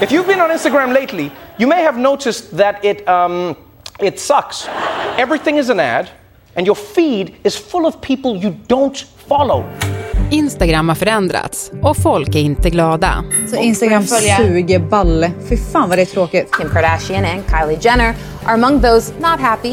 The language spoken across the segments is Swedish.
If you've been on Instagram lately, you may have noticed that it, um, it sucks. Everything is an ad, and your feed is full of people you don't follow. Instagram har förändrats och folk är inte glada. Så Instagram suger balle. Fy fan vad det är tråkigt. Kim Kardashian and Kylie Jenner are among those not happy.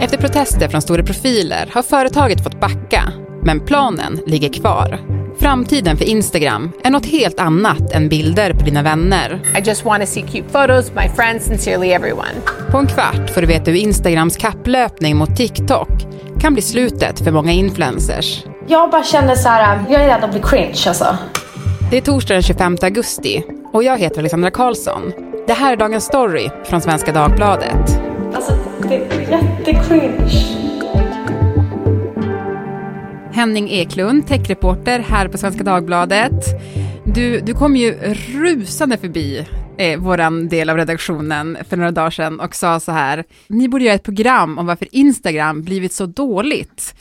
Efter protester från stora profiler har företaget fått backa, men planen ligger kvar. Framtiden för Instagram är något helt annat än bilder på dina vänner. I just want to see cute photos, my friends, sincerely everyone. På en kvart får du veta hur Instagrams kapplöpning mot TikTok kan bli slutet för många influencers. Jag bara känner så här, jag är rädd att bli cringe alltså. Det är torsdag den 25 augusti och jag heter Alexandra Karlsson. Det här är Dagens Story från Svenska Dagbladet. Alltså, det är jättecringe. Henning Eklund, techreporter här på Svenska Dagbladet. Du, du kom ju rusande förbi eh, vår del av redaktionen för några dagar sedan och sa så här, ni borde göra ett program om varför Instagram blivit så dåligt.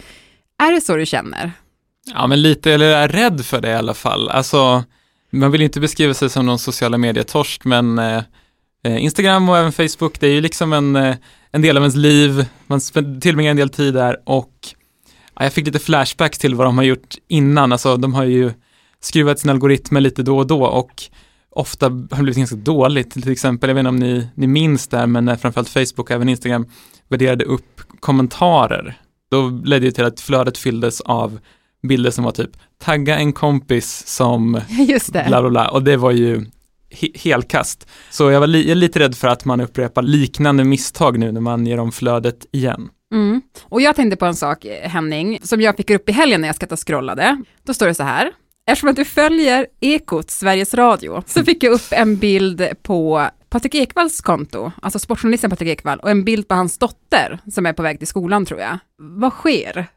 Är det så du känner? Ja, men lite, eller jag är rädd för det i alla fall. Alltså, man vill inte beskriva sig som någon sociala medietorsk, men eh, eh, Instagram och även Facebook, det är ju liksom en, eh, en del av ens liv. Man tillbringar en del tid där och jag fick lite flashbacks till vad de har gjort innan. Alltså, de har ju skruvat sina algoritmer lite då och då och ofta har det blivit ganska dåligt. Till exempel, jag vet inte om ni, ni minns det, men när framförallt Facebook och även Instagram värderade upp kommentarer. Då ledde det till att flödet fylldes av bilder som var typ tagga en kompis som Just det. bla bla bla och det var ju he helkast. Så jag var li jag lite rädd för att man upprepar liknande misstag nu när man ger om flödet igen. Mm. Och jag tänkte på en sak, Henning, som jag fick upp i helgen när jag skattade scrollade. Då står det så här. Eftersom att du följer Ekot, Sveriges Radio, så fick jag upp en bild på Patrik Ekvalls konto, alltså sportjournalisten Patrik Ekvall, och en bild på hans dotter som är på väg till skolan tror jag. Vad sker?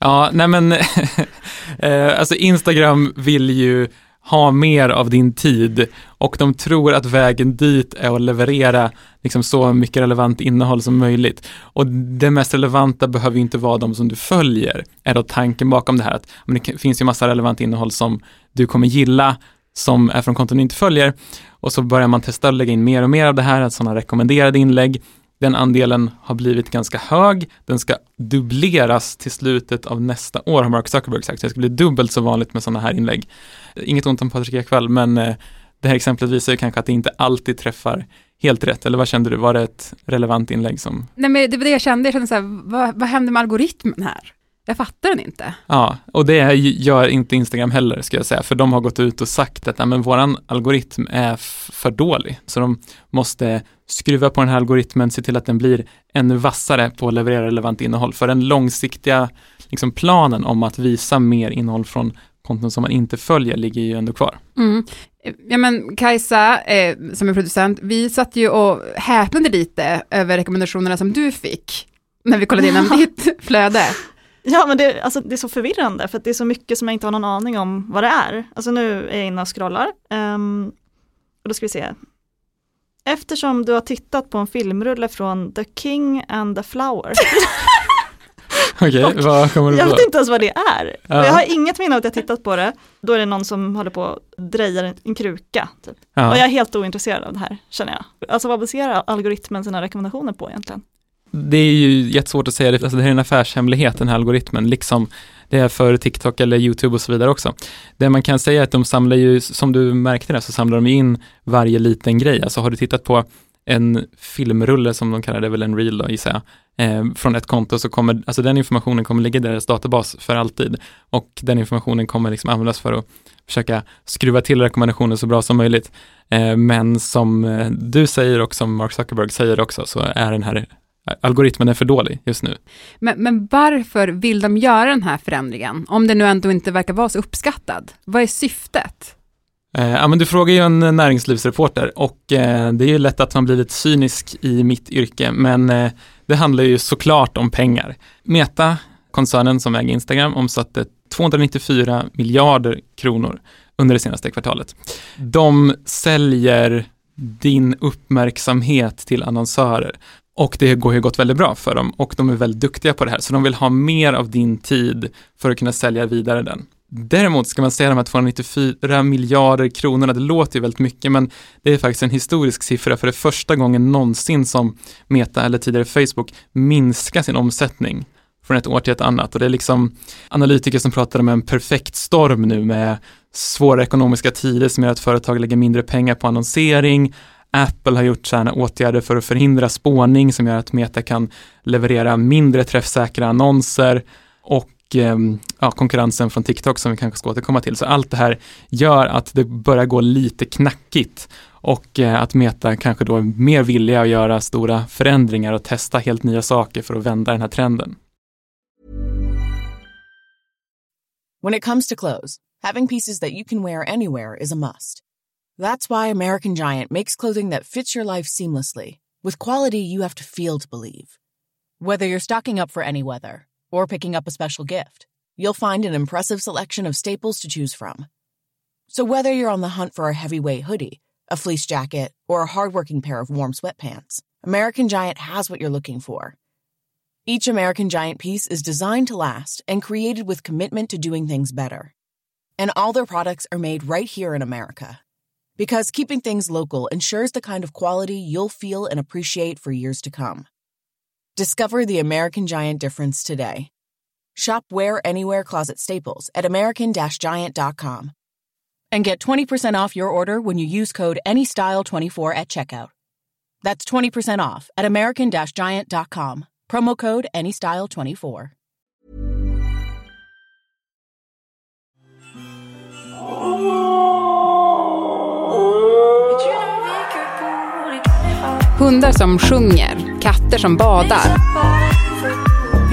Ja, nej men, eh, alltså Instagram vill ju ha mer av din tid och de tror att vägen dit är att leverera liksom så mycket relevant innehåll som möjligt. Och det mest relevanta behöver ju inte vara de som du följer, är då tanken bakom det här att men det finns ju massa relevant innehåll som du kommer gilla som är från konton du inte följer och så börjar man testa att lägga in mer och mer av det här, sådana rekommenderade inlägg den andelen har blivit ganska hög. Den ska dubbleras till slutet av nästa år har Mark Zuckerberg sagt. Så det ska bli dubbelt så vanligt med sådana här inlägg. Inget ont om Patrik Ekwall, men eh, det här exemplet visar ju kanske att det inte alltid träffar helt rätt. Eller vad kände du? Var det ett relevant inlägg som... Nej, men det var det jag kände. Jag kände så här, vad, vad händer med algoritmen här? Jag fattar den inte. Ja, och det gör inte Instagram heller, ska jag säga, för de har gått ut och sagt att men våran algoritm är för dålig, så de måste skruva på den här algoritmen, se till att den blir ännu vassare på att leverera relevant innehåll, för den långsiktiga liksom, planen om att visa mer innehåll från konton som man inte följer ligger ju ändå kvar. Mm. Ja men Kajsa, eh, som är producent, vi satt ju och häpnade lite över rekommendationerna som du fick när vi kollade igenom ditt flöde. Ja men det, alltså, det är så förvirrande för det är så mycket som jag inte har någon aning om vad det är. Alltså nu är jag inne och scrollar. Um, och då ska vi se. Eftersom du har tittat på en filmrulle från The King and the Flower. Okej, okay, vad kommer du Jag på? vet inte ens vad det är. Ja. Jag har inget minne av att jag tittat på det. Då är det någon som håller på att dreja en kruka. Typ. Ja. Och jag är helt ointresserad av det här, känner jag. Alltså vad baserar algoritmen sina rekommendationer på egentligen? det är ju jättesvårt att säga, det, alltså det här är en affärshemlighet, den här algoritmen, liksom det är för TikTok eller YouTube och så vidare också. Det man kan säga är att de samlar ju, som du märkte där, så samlar de in varje liten grej. Alltså har du tittat på en filmrulle som de kallar det, väl en reel då gissar jag, eh, från ett konto så kommer, alltså den informationen kommer ligga i deras databas för alltid och den informationen kommer liksom användas för att försöka skruva till rekommendationer så bra som möjligt. Eh, men som eh, du säger och som Mark Zuckerberg säger också så är den här algoritmen är för dålig just nu. Men, men, varför vill de göra den här förändringen? Om det nu ändå inte verkar vara så uppskattad. Vad är syftet? Eh, ja, men du frågar ju en eh, näringslivsreporter och eh, det är ju lätt att man blir lite cynisk i mitt yrke, men det handlar ju såklart om pengar. Meta, koncernen som äger Instagram, omsatte 294 miljarder kronor under det senaste kvartalet. De säljer din uppmärksamhet till annonsörer. Och det går ju gått väldigt bra för dem och de är väldigt duktiga på det här, så de vill ha mer av din tid för att kunna sälja vidare den. Däremot ska man säga de här 294 miljarder kronorna, det låter ju väldigt mycket, men det är faktiskt en historisk siffra för det första gången någonsin som Meta eller tidigare Facebook minskar sin omsättning från ett år till ett annat. Och det är liksom analytiker som pratar om en perfekt storm nu med svåra ekonomiska tider som gör att företag lägger mindre pengar på annonsering. Apple har gjort sådana åtgärder för att förhindra spårning som gör att Meta kan leverera mindre träffsäkra annonser och Ehm, ja, konkurrensen från TikTok som vi kanske ska återkomma till. Så allt det här gör att det börjar gå lite knackigt och eh, att Meta kanske då är mer villiga att göra stora förändringar och testa helt nya saker för att vända den här trenden. When it comes to clothes, having pieces that you can wear anywhere is a must. That's why American Giant makes clothing that fits your life seamlessly, with quality you have to feel to believe. Whether you're stocking up for any weather or picking up a special gift, you'll find an impressive selection of staples to choose from. So whether you're on the hunt for a heavyweight hoodie, a fleece jacket, or a hardworking pair of warm sweatpants, American Giant has what you're looking for. Each American Giant piece is designed to last and created with commitment to doing things better. And all their products are made right here in America. Because keeping things local ensures the kind of quality you'll feel and appreciate for years to come. Discover the American Giant difference today. Shop Wear Anywhere Closet Staples at American Giant.com. And get 20% off your order when you use code ANYSTYLE24 at checkout. That's 20% off at American Giant.com. Promo code ANYSTYLE24. Hundar som sjunger, katter som badar.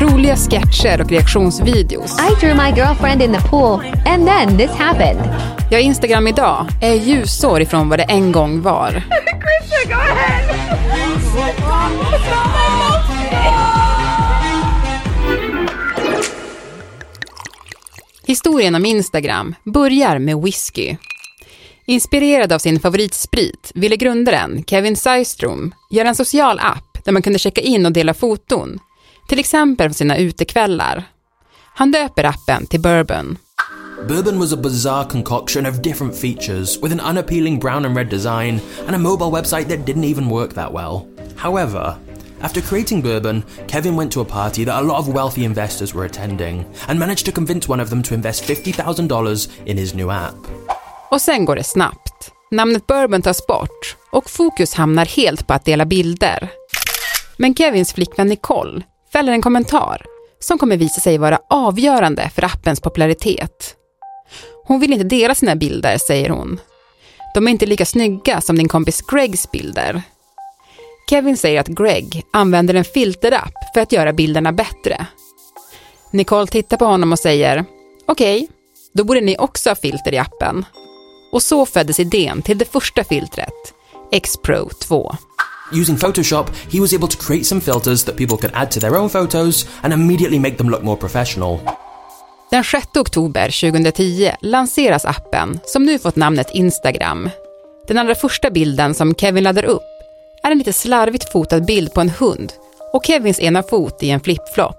Roliga sketcher och reaktionsvideos. I drew my girlfriend in the pool, and then this happened. Ja, Instagram idag är ljusår ifrån vad det en gång var. Historien om Instagram börjar med whisky. Inspirerad av sin favoritsprit ville grundaren, Kevin Systrom, göra en social app där man kunde checka in och dela foton, till exempel från sina utekvällar. Han döper appen till Bourbon. Bourbon was a bizarre concoction of different features, with an unappealing brown and red design, and a mobile website that didn't even work that well. However, after creating Bourbon, Kevin went to a party that a lot of wealthy investors were attending, and managed to convince one of them to invest $50,000 in his new app. Och sen går det snabbt. Namnet Bourbon tas bort och fokus hamnar helt på att dela bilder. Men Kevins flickvän Nicole fäller en kommentar som kommer visa sig vara avgörande för appens popularitet. Hon vill inte dela sina bilder, säger hon. De är inte lika snygga som din kompis Gregs bilder. Kevin säger att Greg använder en filterapp för att göra bilderna bättre. Nicole tittar på honom och säger Okej, då borde ni också ha filter i appen. Och så föddes idén till det första filtret, X-Pro 2. Using Photoshop, he was able to create some filters that people could add to their own photos and immediately make them look more professional. Den 6 oktober 2010 lanseras appen som nu fått namnet Instagram. Den allra första bilden som Kevin laddar upp är en lite slarvigt fotad bild på en hund och Kevins ena fot i en flipflop.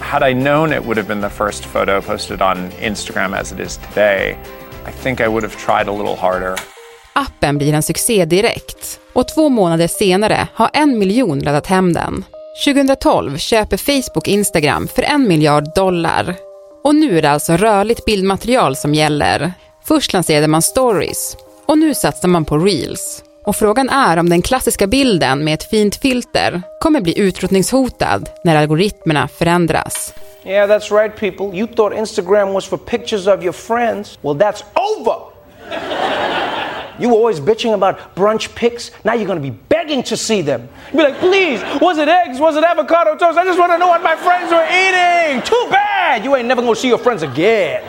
Had I known it would have been the first photo posted on Instagram as it is today, I think I would have tried a little harder. Appen blir en succé direkt och två månader senare har en miljon laddat hem den. 2012 köper Facebook Instagram för en miljard dollar. Och nu är det alltså rörligt bildmaterial som gäller. Först lanserade man stories och nu satsar man på reels. Och frågan är om den klassiska bilden med ett fint filter kommer bli utrotningshotad när algoritmerna förändras. Yeah, that's right, people. You thought Instagram was for pictures of your friends. Well, that's over. You were always bitching about brunch pics. Now you're going to be begging to see them. You'll be like, please, was it eggs? Was it avocado toast? I just want to know what my friends were eating. Too bad. You ain't never going to see your friends again.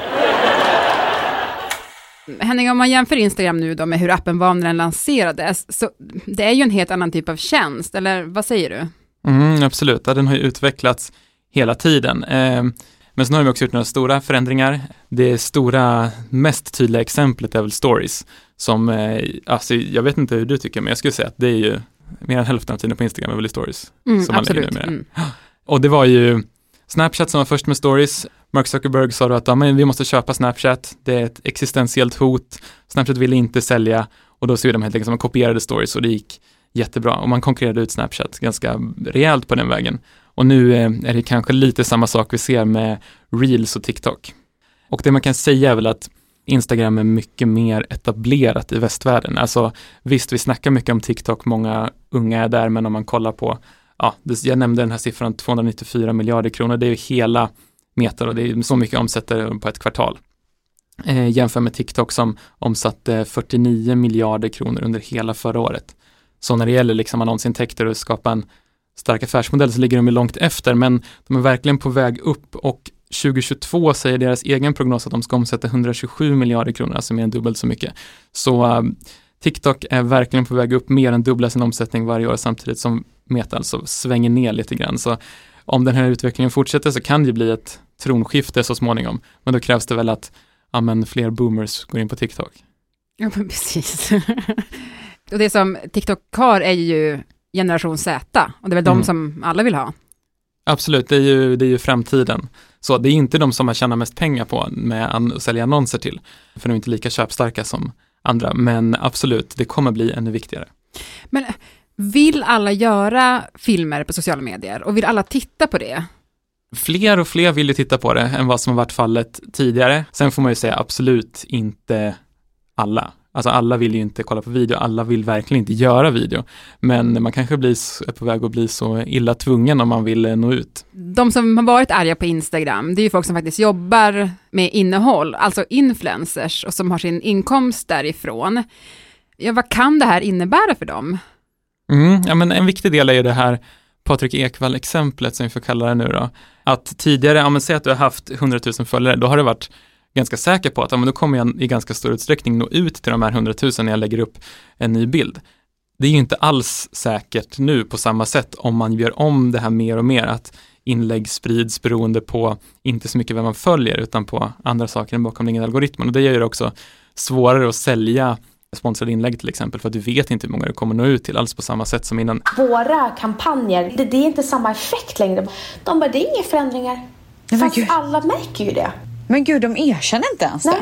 Henning, om man jämför Instagram nu då med hur appen var när den lanserades, så det är ju en helt annan typ av tjänst, eller vad säger du? Mm, absolut, ja, den har ju utvecklats hela tiden. Eh, men sen har vi också gjort några stora förändringar. Det stora, mest tydliga exemplet är väl stories, som, eh, alltså, jag vet inte hur du tycker, men jag skulle säga att det är ju mer än hälften av tiden på Instagram är väl stories. Mm, som man lägger absolut. numera. Mm. Och det var ju Snapchat som var först med stories, Mark Zuckerberg sa då att ja, men vi måste köpa Snapchat, det är ett existentiellt hot, Snapchat ville inte sälja och då såg de helt enkelt som man kopierade stories och det gick jättebra och man konkurrerade ut Snapchat ganska rejält på den vägen. Och nu eh, är det kanske lite samma sak vi ser med Reels och TikTok. Och det man kan säga är väl att Instagram är mycket mer etablerat i västvärlden. Alltså visst, vi snackar mycket om TikTok, många unga är där, men om man kollar på, ja, jag nämnde den här siffran 294 miljarder kronor, det är ju hela Meta och det är så mycket omsätter på ett kvartal. Eh, jämför med TikTok som omsatte 49 miljarder kronor under hela förra året. Så när det gäller liksom annonsintäkter och skapa en stark affärsmodell så ligger de långt efter, men de är verkligen på väg upp och 2022 säger deras egen prognos att de ska omsätta 127 miljarder kronor, alltså mer än dubbelt så mycket. Så uh, TikTok är verkligen på väg upp mer än dubbla sin omsättning varje år samtidigt som Meta alltså svänger ner lite grann. Så om den här utvecklingen fortsätter så kan det bli ett tronskifte så småningom. Men då krävs det väl att ja, men fler boomers går in på TikTok. Ja, men precis. och det som TikTok har är ju generation Z, och det är väl mm. de som alla vill ha. Absolut, det är ju, det är ju framtiden. Så det är inte de som man tjänar mest pengar på med att sälja annonser till, för de är inte lika köpstarka som andra, men absolut, det kommer bli ännu viktigare. Men vill alla göra filmer på sociala medier och vill alla titta på det? Fler och fler vill ju titta på det än vad som har varit fallet tidigare. Sen får man ju säga absolut inte alla. Alltså alla vill ju inte kolla på video, alla vill verkligen inte göra video. Men man kanske blir, är på väg att bli så illa tvungen om man vill nå ut. De som har varit arga på Instagram, det är ju folk som faktiskt jobbar med innehåll, alltså influencers och som har sin inkomst därifrån. Ja, vad kan det här innebära för dem? Mm, ja, men en viktig del är ju det här Patrik Ekwall-exemplet som vi får kalla det nu då. Att tidigare, om man säger att du har haft 100 000 följare, då har det varit ganska säker på att ja, men då kommer jag i ganska stor utsträckning nå ut till de här 100 000 när jag lägger upp en ny bild. Det är ju inte alls säkert nu på samma sätt om man gör om det här mer och mer, att inlägg sprids beroende på inte så mycket vem man följer utan på andra saker än bakomliggande algoritmen och det gör det också svårare att sälja sponsrade inlägg till exempel för att du vet inte hur många du kommer nå ut till alls på samma sätt som innan. Våra kampanjer, det, det är inte samma effekt längre. De bara, det är inga förändringar. Fast alla märker ju det. Men gud, de erkänner inte ens det.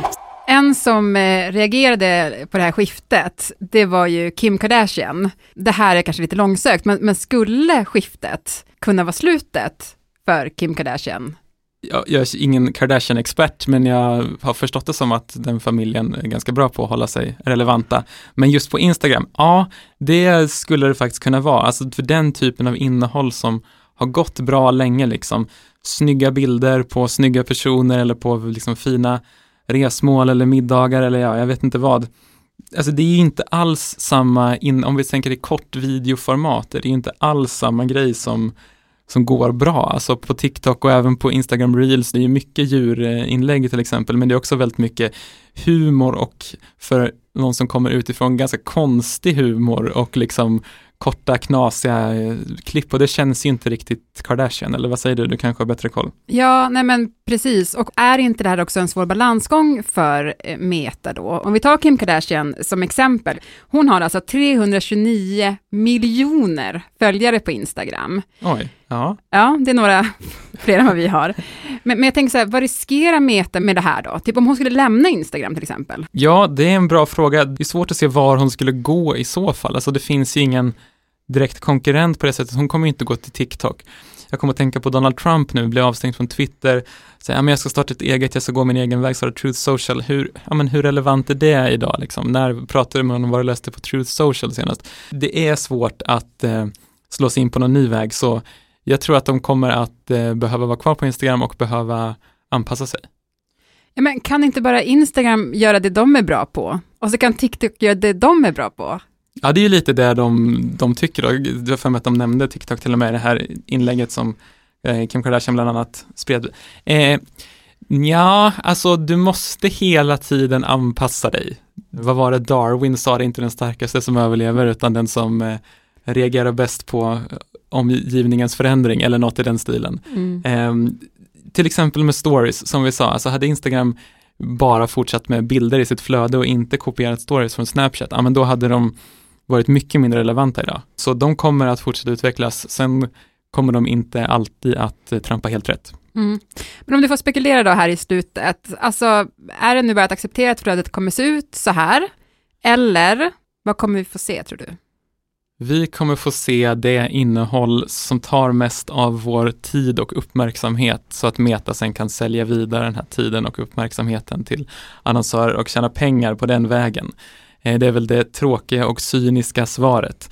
En som eh, reagerade på det här skiftet, det var ju Kim Kardashian. Det här är kanske lite långsökt, men, men skulle skiftet kunna vara slutet för Kim Kardashian? Jag, jag är ingen Kardashian-expert, men jag har förstått det som att den familjen är ganska bra på att hålla sig relevanta. Men just på Instagram, ja, det skulle det faktiskt kunna vara. Alltså för den typen av innehåll som har gått bra länge liksom. Snygga bilder på snygga personer eller på liksom fina resmål eller middagar eller ja, jag vet inte vad. Alltså det är ju inte alls samma, in, om vi tänker i kort videoformat, det är ju inte alls samma grej som som går bra, alltså på TikTok och även på Instagram Reels, det är ju mycket djurinlägg till exempel, men det är också väldigt mycket humor och för någon som kommer utifrån ganska konstig humor och liksom korta knasiga eh, klipp och det känns ju inte riktigt Kardashian, eller vad säger du? Du kanske har bättre koll? Ja, nej men precis, och är inte det här också en svår balansgång för eh, Meta då? Om vi tar Kim Kardashian som exempel, hon har alltså 329 miljoner följare på Instagram. Oj, ja. Ja, det är några fler än vad vi har. Men, men jag tänker så här, vad riskerar Meta med det här då? Typ om hon skulle lämna Instagram till exempel? Ja, det är en bra fråga. Det är svårt att se var hon skulle gå i så fall. Alltså det finns ju ingen direkt konkurrent på det sättet. Hon kommer inte gå till TikTok. Jag kommer att tänka på Donald Trump nu, blev avstängd från Twitter, säger ja, jag ska starta ett eget, jag ska gå min egen väg, starta Truth Social. Hur, ja, men hur relevant är det idag? Liksom? När pratade du med honom, vad du läste på Truth Social senast? Det är svårt att eh, slå sig in på någon ny väg, så jag tror att de kommer att eh, behöva vara kvar på Instagram och behöva anpassa sig. Ja, men kan inte bara Instagram göra det de är bra på? Och så kan TikTok göra det de är bra på? Ja, det är ju lite det de, de tycker då. Det var för mig att de nämnde TikTok till och med i det här inlägget som eh, Kim Kardashian bland annat spred. Eh, ja, alltså du måste hela tiden anpassa dig. Vad var det Darwin sa, det är inte den starkaste som överlever utan den som eh, reagerar bäst på omgivningens förändring eller något i den stilen. Mm. Eh, till exempel med stories, som vi sa, alltså hade Instagram bara fortsatt med bilder i sitt flöde och inte kopierat stories från Snapchat, ja men då hade de varit mycket mindre relevanta idag. Så de kommer att fortsätta utvecklas. Sen kommer de inte alltid att eh, trampa helt rätt. Mm. Men om du får spekulera då här i slutet, alltså är det nu bara att acceptera att flödet kommer se ut så här? Eller vad kommer vi få se tror du? Vi kommer få se det innehåll som tar mest av vår tid och uppmärksamhet så att Meta sen kan sälja vidare den här tiden och uppmärksamheten till annonsörer och tjäna pengar på den vägen. Eh, det är väl det tråkiga och cyniska svaret.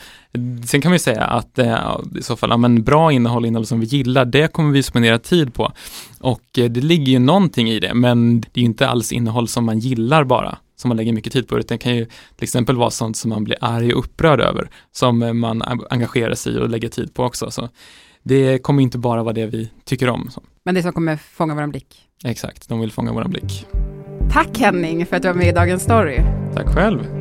Sen kan vi säga att eh, i så fall, ja, men bra innehåll, innehåll som vi gillar, det kommer vi spendera tid på. Och eh, det ligger ju någonting i det, men det är inte alls innehåll som man gillar bara, som man lägger mycket tid på, utan det kan ju till exempel vara sånt som man blir arg och upprörd över, som man engagerar sig i och lägger tid på också. Så det kommer inte bara vara det vi tycker om. Men det som kommer fånga vår blick? Exakt, de vill fånga vår blick. Tack Henning för att du var med i Dagens Story. Tack själv.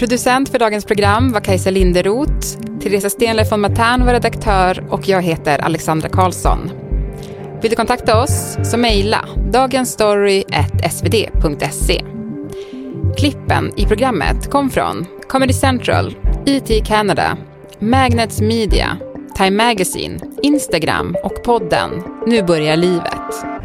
Producent för dagens program var Kajsa Linderoth. Teresa Stenler von Matern var redaktör och jag heter Alexandra Karlsson. Vill du kontakta oss så mejla dagensstory.svd.se. Klippen i programmet kom från Comedy Central, IT Canada, Magnets Media, Time Magazine, Instagram och podden Nu börjar livet.